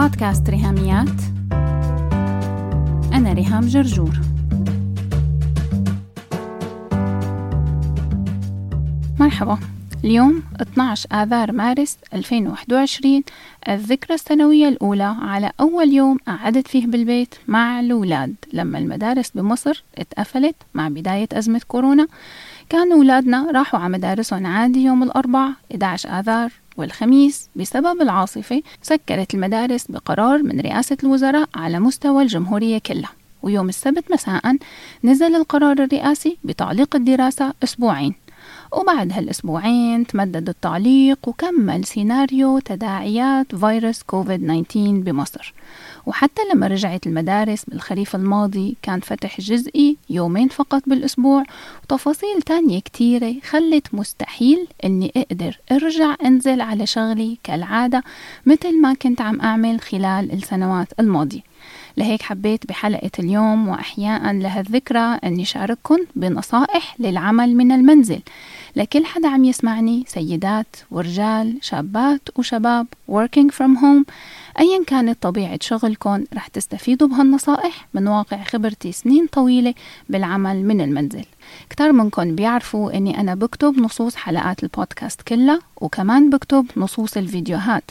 بودكاست ريهاميات. أنا ريهام جرجور. مرحبا. اليوم 12 آذار مارس 2021 الذكرى السنوية الأولى على أول يوم قعدت فيه بالبيت مع الأولاد. لما المدارس بمصر اتقفلت مع بداية أزمة كورونا كانوا أولادنا راحوا على مدارسهم عادي يوم الأربعاء 11 آذار والخميس بسبب العاصفة سكرت المدارس بقرار من رئاسة الوزراء على مستوى الجمهورية كلها. ويوم السبت مساء نزل القرار الرئاسي بتعليق الدراسة أسبوعين. وبعد هالأسبوعين تمدد التعليق وكمل سيناريو تداعيات فيروس كوفيد 19 بمصر. وحتى لما رجعت المدارس بالخريف الماضي كان فتح جزئي يومين فقط بالأسبوع وتفاصيل تانية كتيرة خلت مستحيل أني أقدر أرجع أنزل على شغلي كالعادة مثل ما كنت عم أعمل خلال السنوات الماضية. لهيك حبيت بحلقة اليوم وأحياء لهالذكرى أني شارككم بنصائح للعمل من المنزل. لكل حدا عم يسمعني سيدات ورجال شابات وشباب working from home أيا كانت طبيعة شغلكم رح تستفيدوا بهالنصائح من واقع خبرتي سنين طويلة بالعمل من المنزل. كتار منكم بيعرفوا أني أنا بكتب نصوص حلقات البودكاست كلها وكمان بكتب نصوص الفيديوهات.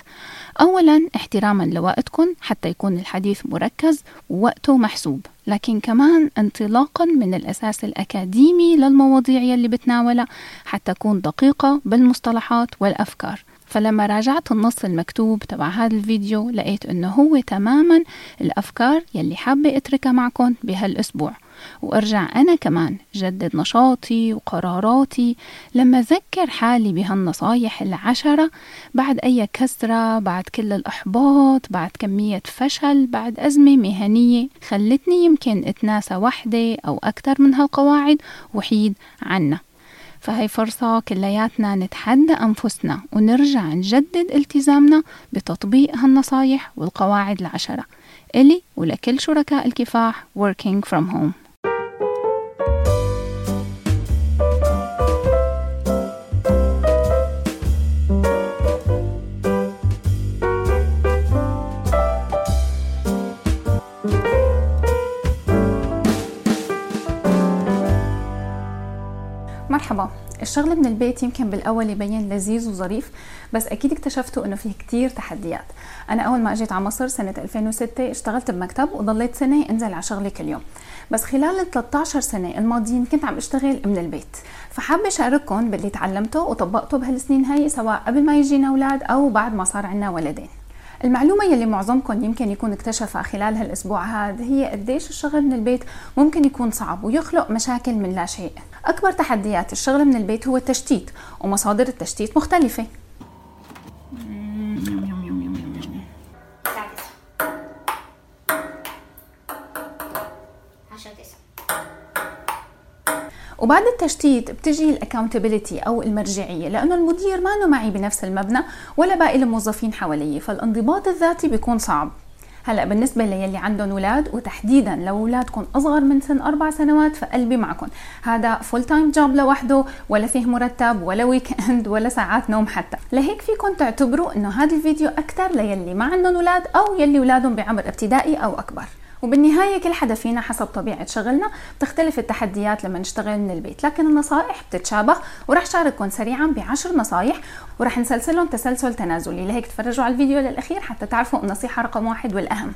أولا احتراما لوقتكم حتى يكون الحديث مركز ووقته محسوب. لكن كمان انطلاقا من الأساس الأكاديمي للمواضيع يلي بتناولها حتى تكون دقيقة بالمصطلحات والأفكار. فلما راجعت النص المكتوب تبع هذا الفيديو لقيت إنه هو تماما الأفكار يلي حابة أتركها معكم بهالأسبوع. وأرجع أنا كمان جدد نشاطي وقراراتي. لما ذكر حالي بهالنصايح العشرة بعد أي كسرة بعد كل الإحباط بعد كمية فشل بعد أزمة مهنية خلتني يمكن أتناسى وحدة أو أكثر من هالقواعد وحيد عنها. فهي فرصة كلياتنا نتحدى أنفسنا ونرجع نجدد التزامنا بتطبيق هالنصايح والقواعد العشرة. إلي ولكل شركاء الكفاح working from home. مرحبا. الشغل من البيت يمكن بالأول يبين لذيذ وظريف بس أكيد اكتشفتوا إنه فيه كتير تحديات. أنا أول ما أجيت على مصر سنه 2006 اشتغلت بمكتب وضليت سنة أنزل على شغلي كل يوم. بس خلال ال 13 سنة الماضيين كنت عم اشتغل من البيت. فحابة أشارككم باللي تعلمته وطبقته بهالسنين هاي سواء قبل ما يجينا أولاد أو بعد ما صار عندنا ولدين. المعلومة يلي معظمكم يمكن يكون اكتشفها خلال هالأسبوع هذا هي قديش الشغل من البيت ممكن يكون صعب ويخلق مشاكل من لا شيء. أكبر تحديات الشغل من البيت هو التشتيت ومصادر التشتيت مختلفة. وبعد التشتيت بتجي ال accountability أو المرجعية لأنه المدير ما معي بنفس المبنى ولا باقي الموظفين حوالي فالانضباط الذاتي بيكون صعب. هلأ بالنسبة للي عندهم أولاد وتحديدا لو أولادكم أصغر من سن أربع سنوات فقلبي معكم. هذا full time job لوحده ولا فيه مرتب ولا weekend ولا ساعات نوم حتى. لهيك فيكم تعتبروا إنه هذا الفيديو أكثر للي ما عندهم أولاد أو يلي أولادهم بعمر ابتدائي أو أكبر. وبالنهاية كل حدا فينا حسب طبيعة شغلنا بتختلف التحديات لما نشتغل من البيت. لكن النصائح بتتشابه ورح شارككم سريعا بعشر نصائح ورح نسلسلهم تسلسل تنازلي. لهيك تفرجوا على الفيديو للأخير حتى تعرفوا النصيحة رقم واحد والأهم.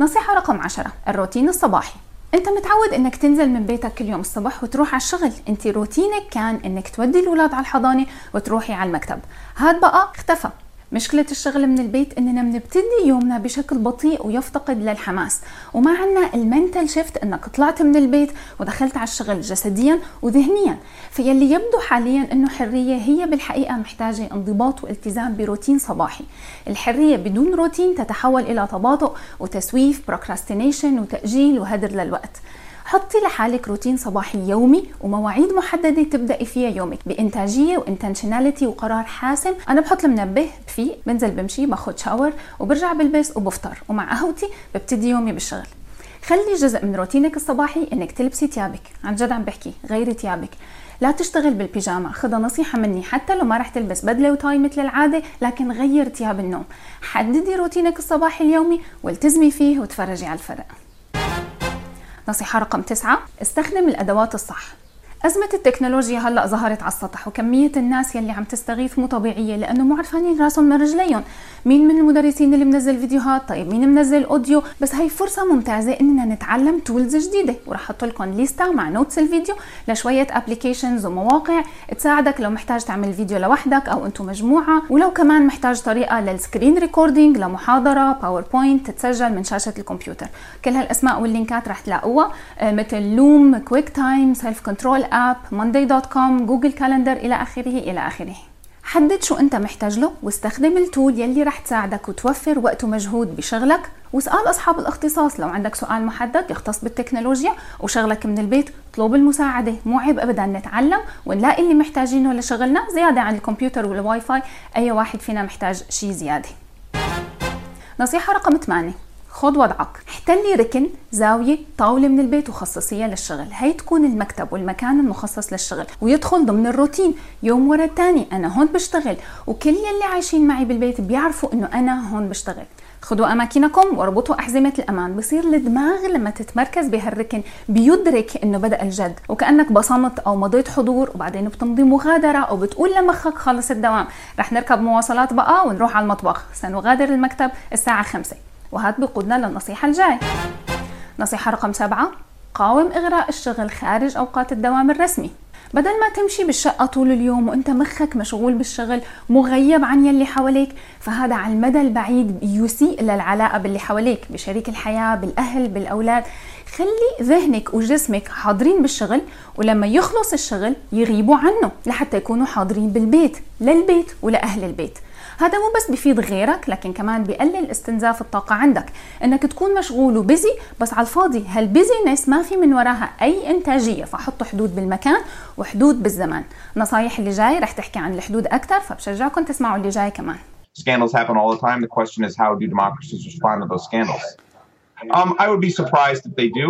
نصيحة رقم عشرة الروتين الصباحي. أنت متعود إنك تنزل من بيتك كل يوم الصبح وتروح على الشغل. أنت روتينك كان إنك تودي الأولاد على الحضانة وتروحي على المكتب. هذا بقى اختفى. مشكلة الشغل من البيت إننا بنبتدي يومنا بشكل بطيء ويفتقد للحماس. وما عنا المنتل شيفت إنك طلعت من البيت ودخلت على الشغل جسديا وذهنيا. فيلي يبدو حاليا إنه حرية هي بالحقيقة محتاجة انضباط والتزام بروتين صباحي. الحرية بدون روتين تتحول إلى تباطؤ وتسويف procrastination وتأجيل وهدر للوقت. حطي لحالك روتين صباحي يومي ومواعيد محددة تبدأي فيها يومك بإنتاجية و intentionality وقرار حاسم. أنا بحط المنبه بفيق بنزل بمشي باخد shower وبرجع بلبس وبفطر ومع قهوتي ببتدي يومي بالشغل. خلي جزء من روتينك الصباحي إنك تلبسي ثيابك عن جد عم بحكي غيري ثيابك لا تشتغل بالبيجامة. خذها نصيحة مني حتى لو ما رح تلبس بدلة و tie مثل العادة لكن غير ثياب النوم. حددي روتينك الصباحي اليومي والتزمي فيه وتفرجي على الفرق. نصيحة رقم تسعة استخدم الأدوات الصح. أزمة التكنولوجيا هلأ ظهرت على السطح وكمية الناس يلي عم تستغيث مو طبيعية لأنه مو عرفانين راسهم من رجليهم، مين من المدرسين اللي منزل فيديوهات، طيب مين منزل audio، بس هي فرصة ممتازة إننا نتعلم tools جديدة ورح أحط لكم ليستا مع notes الفيديو لشوية applications ومواقع تساعدك لو محتاج تعمل فيديو لوحدك أو أنتم مجموعة، ولو كمان محتاج طريقة لل screen recording لمحاضرة PowerPoint تتسجل من شاشة الكمبيوتر، كل هالأسماء واللينكات رح تلاقوها آه، مثل لوم، كويك تايم، سيلف كنترول اب ماندي دوت كوم جوجل كالندر إلى آخره إلى آخره. حدد شو أنت محتاج له واستخدم ال tool يلي رح تساعدك وتوفر وقت ومجهود بشغلك. واسأل أصحاب الاختصاص لو عندك سؤال محدد يختص بالتكنولوجيا وشغلك من البيت. اطلب المساعدة. مو عيب أبدا نتعلم ونلاقي اللي محتاجينه لشغلنا. زيادة عن الكمبيوتر والواي فاي أي واحد فينا محتاج شيء زيادة. نصيحة رقم 8 خد وضعك. احتلي ركن زاوية طاولة من البيت وخصصيها للشغل. هي تكون المكتب والمكان المخصص للشغل ويدخل ضمن الروتين. يوم ورا الثاني أنا هون بشتغل وكل يلي عايشين معي بالبيت بيعرفوا إنه أنا هون بشتغل. خذوا أماكنكم واربطوا أحزمة الأمان. بصير الدماغ لما تتمركز بهالركن بيدرك إنه بدأ الجد. وكأنك بصمت أو مضيت حضور وبعدين بتمضي مغادرة أو بتقول لمخك خلص الدوام. رح نركب مواصلات بقى ونروح على المطبخ. سنغادر المكتب الساعة 5 وهذا بقودنا للنصيحة الجاي نصيحة رقم سبعة قاوم إغراء الشغل خارج أوقات الدوام الرسمي. بدل ما تمشي بالشقة طول اليوم وأنت مخك مشغول بالشغل مغيب عن يلي حواليك فهذا على المدى البعيد يسيء للعلاقة باللي حواليك بشريك الحياة بالأهل بالأولاد. خلي ذهنك وجسمك حاضرين بالشغل ولما يخلص الشغل يغيبوا عنه لحتى يكونوا حاضرين بالبيت للبيت ولأهل البيت. هذا مو بس بفيد غيرك لكن كمان بقلل استنزاف الطاقة عندك إنك تكون مشغول وبزي بس على الفاضي هالبيزينس ما في من وراها أي إنتاجية فحطوا حدود بالمكان وحدود بالزمان النصايح اللي جاي رح تحكي عن الحدود أكثر فبشجعكم تسمعوا اللي جاي كمان Scandals happen all the time. The question is, how do democracies respond to those scandals? Um, I would be surprised if they do.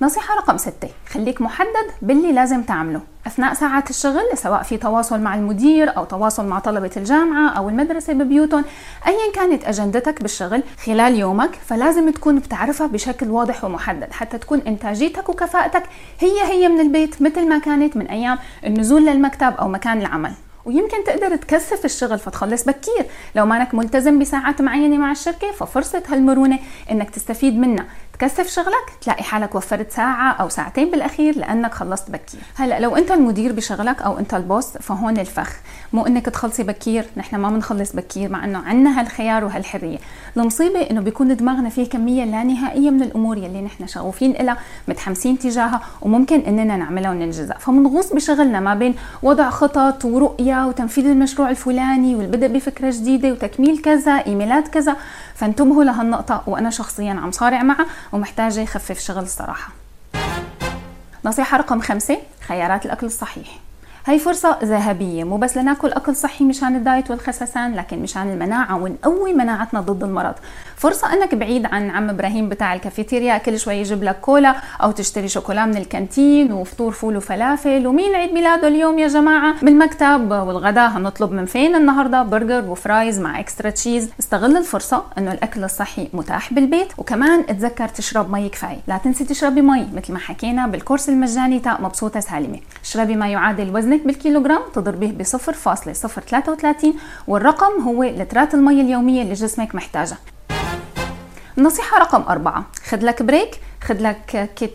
نصيحة رقم ستة. خليك محدد باللي لازم تعمله. أثناء ساعات الشغل سواء في تواصل مع المدير أو تواصل مع طلبة الجامعة أو المدرسة ببيوتهم أيا كانت أجندتك بالشغل خلال يومك فلازم تكون بتعرفها بشكل واضح ومحدد حتى تكون إنتاجيتك وكفاءتك هي هي من البيت مثل ما كانت من أيام النزول للمكتب أو مكان العمل. ويمكن تقدر تكثف الشغل فتخلص بكير. لو مانك ملتزم بساعات معينة مع الشركة ففرصة هالمرونة إنك تستفيد منها. تكثف شغلك تلاقي حالك وفرت ساعة أو ساعتين بالأخير لأنك خلصت بكير. هلأ لو أنت المدير بشغلك أو أنت البوس فهون الفخ. مو أنك تخلصي بكير نحن ما بنخلص بكير مع أنه عنا هالخيار وهالحرية. المصيبة أنه بيكون دماغنا فيه كمية لا نهائية من الأمور يلي نحن شغوفين إلها متحمسين تجاهها وممكن أننا نعملها وننجزها. فمنغوص بشغلنا ما بين وضع خطط ورؤية وتنفيذ المشروع الفلاني والبدء بفكرة جديدة وتكميل كذا إيميلات كذا. فانتبهوا لهالنقطة وأنا شخصيا عم صارع معها. ومحتاجة يخفف شغل الصراحة. نصيحة رقم خمسة خيارات الأكل الصحيح. هي فرصة ذهبية مو بس لناكل أكل صحي مشان الدايت والخسسان لكن مشان المناعة ونقوي مناعتنا ضد المرض. فرصة أنك بعيد عن عم إبراهيم بتاع الكافيتيريا كل شوي يجيب لك كولا أو تشتري شوكولا من الكانتين وفطور فول وفلافل. ومين عيد ميلاده اليوم يا جماعة؟ من المكتب والغداء هنطلب من فين النهاردة؟ برجر و fries مع extra cheese. استغل الفرصة أنه الأكل الصحي متاح بالبيت. وكمان اتذكر تشرب مي كفاية. لا تنسي تشربي مي مثل ما حكينا بالكورس المجاني. تاء مبسوطة سالمة. اشربي ما يعادل وزنك بالكيلوغرام. تضربيه ب 0.033 والرقم هو لترات المي اليومية اللي جسمك محتاجها. النصيحة رقم أربعة. خد لك break خد لك Kit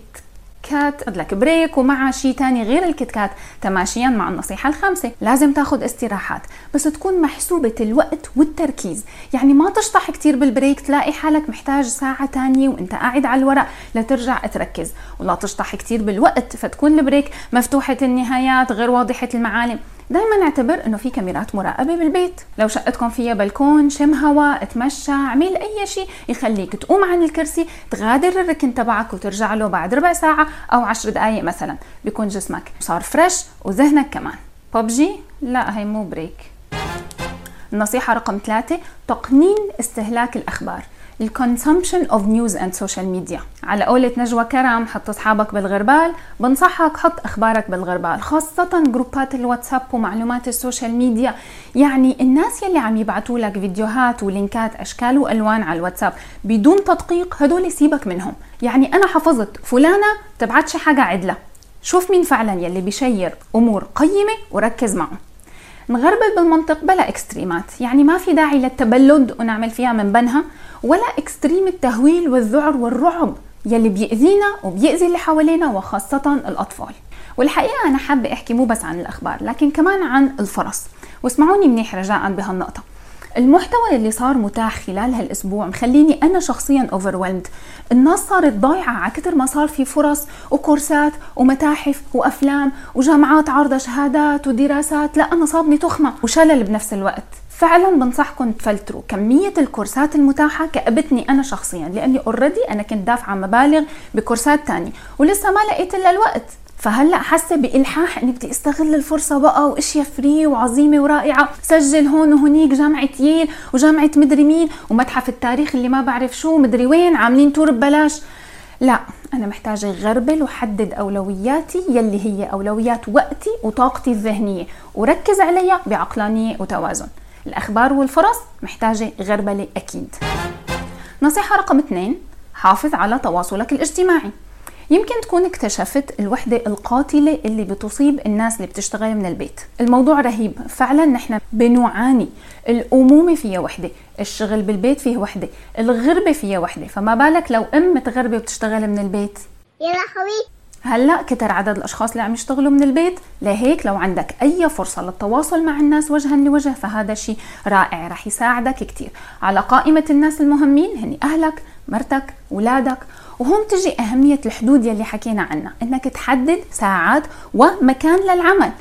Kat خد لك break ومع شيء تاني غير ال Kit Kat تماشيا مع النصيحة الخامسة. لازم تاخد استراحات بس تكون محسوبة الوقت والتركيز. يعني ما تشطح كتير بال break تلاقي حالك محتاج ساعة تانية وإنت قاعد على الورق لترجع تركز. ولا تشطح كتير بالوقت فتكون ال break مفتوحة النهايات غير واضحة المعالم. دائما اعتبر إنه في كاميرات مراقبة بالبيت. لو شقتكم فيها بلكون شم هواء اتمشى اعمل أي شيء يخليك تقوم عن الكرسي تغادر الركن تبعك وترجع له بعد ربع ساعة أو عشر دقائق مثلا. بيكون جسمك صار fresh وذهنك كمان. ببجي لا هي مو break النصيحة رقم ثلاثة تقنين استهلاك الأخبار. ال consumption of news and social media على قولة نجوى كرم حط أصحابك بالغربال. بنصحك حط أخبارك بالغربال خاصة جروبات الواتساب ومعلومات ال social media. يعني الناس يلي عم يبعتوا لك فيديوهات ولينكات أشكال وألوان على الواتساب. بدون تدقيق هدول سيبك منهم. يعني أنا حفظت فلانة تبعتش حاجة عدلة. شوف مين فعلا يلي بيشير أمور قيمة وركز معه نغربل بالمنطق بلا إكستريمات. يعني ما في داعي للتبلد ونعمل فيها من بنها ولا extreme التهويل والذعر والرعب يلي بيأذينا وبيأذي اللي حوالينا وخاصة الأطفال. والحقيقة أنا حابة أحكي مو بس عن الأخبار لكن كمان عن الفرص. واسمعوني منيح رجاء بهالنقطة. المحتوى اللي صار متاح خلال هالأسبوع مخليني أنا شخصيا overwhelmed الناس صارت ضايعة على كثر ما صار في فرص وكورسات ومتاحف وأفلام وجامعات عارضة شهادات ودراسات. لا أنا صابني تخمة وشلل بنفس الوقت. فعلا بنصحكم تفلتروا كمية الكورسات المتاحة كأبتني أنا شخصيا لأني already أنا كنت دافعة مبالغ بكورسات تانية ولسه ما لقيت لها الوقت. فهلأ حاسة بإلحاح اني بدي استغل الفرصة بقى وإشياء free وعظيمة ورائعة. سجل هون وهنيك جامعة ييل وجامعة مدري مين ومتحف التاريخ اللي ما بعرف شو مدري وين عاملين tour ببلاش. لا أنا محتاجة غربل وحدد أولوياتي يلي هي أولويات وقتي وطاقتي الذهنية. وركز عليها بعقلانية وتوازن. الأخبار والفرص محتاجة غربلة أكيد. نصيحة رقم اثنين حافظ على تواصلك الاجتماعي. يمكن تكون اكتشفت الوحدة القاتلة اللي بتصيب الناس اللي بتشتغل من البيت. الموضوع رهيب. فعلا نحن بنعاني. الأمومة فيها وحدة. الشغل بالبيت فيه وحدة. الغربة فيها وحدة. فما بالك لو أم متغربة وبتشتغل من البيت؟ يا لهوي هلأ كتر عدد الأشخاص اللي عم يشتغلوا من البيت. لهيك لو عندك أي فرصة للتواصل مع الناس وجها لوجه فهذا شيء رائع. رح يساعدك كثير على قائمة الناس المهمين هني أهلك. مرتك اولادك وهون تجي أهمية الحدود يلي حكينا عنها إنك تحدد ساعات ومكان للعمل.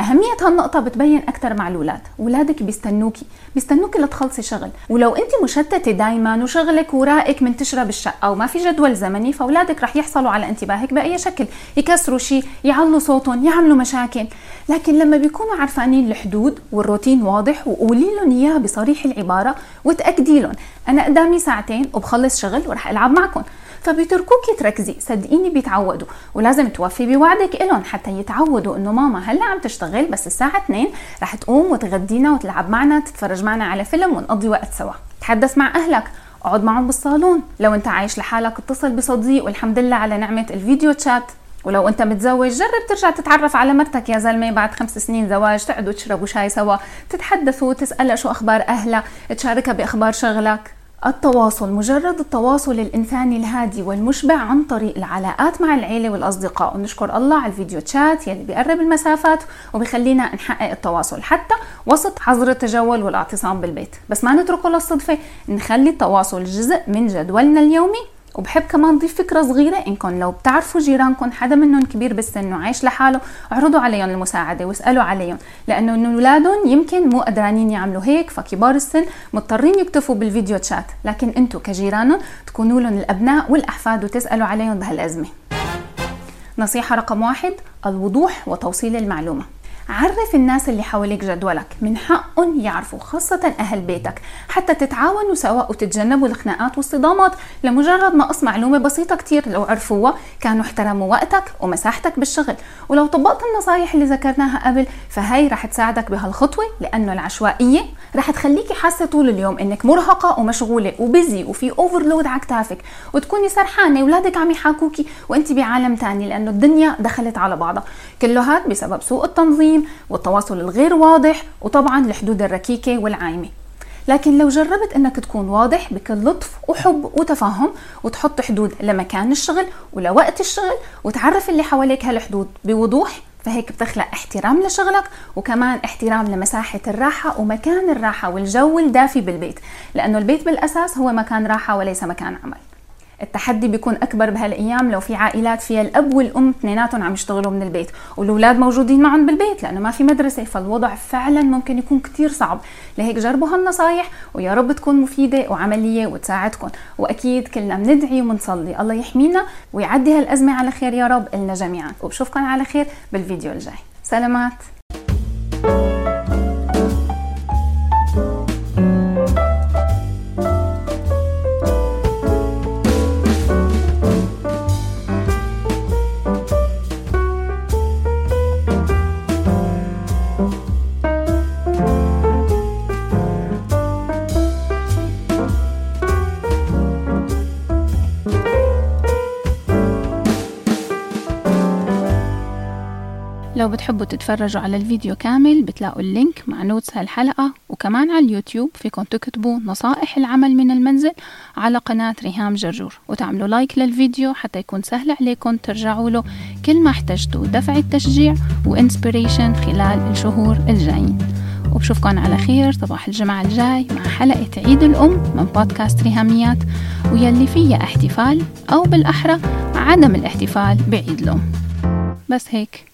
أهمية هالنقطة بتبين أكثر مع الأولاد، أولادك بيستنوكي، بيستنوكي لتخلصي شغل، ولو أنت مشتتة دايما وشغلك ورائك منتشرة بالشقة وما في جدول زمني فأولادك رح يحصلوا على انتباهك بأي شكل، يكسروا شيء، يعلوا صوتهم، يعملوا مشاكل، لكن لما بيكونوا عرفانين الحدود والروتين واضح وقولي لهم إياها بصريح العبارة وتأكدي لهم أنا قدامي ساعتين وبخلص شغل ورح ألعب معكم، فبيتركوكي تركزي. صدقيني بيتعودوا. ولازم توفي بوعدك إلهم حتى يتعودوا إنه ماما هلأ عم تشتغل بس الساعة 2 رح تقوم وتغدينا وتلعب معنا تتفرج معنا على فيلم ونقضي وقت سوا. تحدث مع أهلك. اقعد معهم بالصالون. لو انت عايش لحالك اتصل بصديق. والحمد لله على نعمة الفيديو تشات. ولو انت متزوج جرب ترجع تتعرف على مرتك يا زلمة. بعد خمس سنين زواج تقعدوا تشربوا شاي سوا تتحدثوا تسألها شو أخبار أهلها تشاركها بأخبار شغلك. التواصل مجرد التواصل الإنساني الهادي والمشبع عن طريق العلاقات مع العيلة والأصدقاء. ونشكر الله على الفيديو تشات يلي بيقرب المسافات وبيخلينا نحقق التواصل حتى وسط حظر التجول والاعتصام بالبيت. بس ما نتركه للصدفة نخلي التواصل جزء من جدولنا اليومي. وبحب كمان ضيف فكرة صغيرة انكم لو بتعرفوا جيرانكم حدا منهم كبير بالسن وعايش لحاله اعرضوا عليهم المساعدة واسألوا عليهم لأنه اولادهم يمكن مو قدرانين يعملوا هيك فكبار السن مضطرين يكتفوا بالفيديو تشات لكن أنتم كجيرانهم تكونوا لهم الأبناء والأحفاد وتسألوا عليهم بهالأزمة. نصيحة رقم واحد الوضوح وتوصيل المعلومة. عرف الناس اللي حواليك جدولك من حقهم يعرفوا خاصة أهل بيتك. حتى تتعاونوا سوا وتتجنبوا الخناقات والصدامات. لمجرد نقص معلومة بسيطة كتير لو عرفوها كانوا احترموا وقتك ومساحتك بالشغل. ولو طبقت النصايح اللي ذكرناها قبل فهي رح تساعدك بهالخطوة لأنه العشوائية رح تخليكي حاسة طول اليوم إنك مرهقة ومشغولة وبزي وفي اوفرلود على كتافك. وتكوني سرحانة أولادك عم يحاكوكي وأنت بعالم تاني لأنه الدنيا دخلت على بعضها. كله هذا بسبب سوء التنظيم التنظيم والتواصل الغير واضح وطبعا الحدود الركيكة والعايمة. لكن لو جربت إنك تكون واضح بكل لطف وحب وتفاهم وتحط حدود لمكان الشغل ولوقت الشغل وتعرف اللي حواليك هالحدود بوضوح فهيك بتخلق احترام لشغلك وكمان احترام لمساحة الراحة ومكان الراحة والجو الدافي بالبيت. لأنه البيت بالأساس هو مكان راحة وليس مكان عمل. التحدي بيكون أكبر بهالأيام لو في عائلات فيها الأب والأم اثنيناتهم عم يشتغلوا من البيت والأولاد موجودين معهم بالبيت لأنه ما في مدرسة فالوضع فعلا ممكن يكون كثير صعب. لهيك جربوا هالنصايح ويا رب تكون مفيدة وعملية وتساعدكم. وأكيد كلنا بندعي وبنصلي الله يحمينا ويعدي هالأزمة على خير يا رب لنا جميعا. وبشوفكم على خير بالفيديو الجاي. سلامات. لو بتحبوا تتفرجوا على الفيديو كامل بتلاقوا ال link مع notes هالحلقة وكمان على اليوتيوب فيكم تكتبوا نصائح العمل من المنزل على قناة ريهام جرجور وتعملوا like للفيديو حتى يكون سهل عليكم ترجعوا له كل ما احتجتوا دفعة تشجيع و inspiration خلال الشهور الجايين. وبشوفكم على خير صباح الجمعة الجاي مع حلقة عيد الأم من بودكاست ريهاميات ويلي فيها احتفال أو بالأحرى عدم الاحتفال بعيد الأم. بس هيك.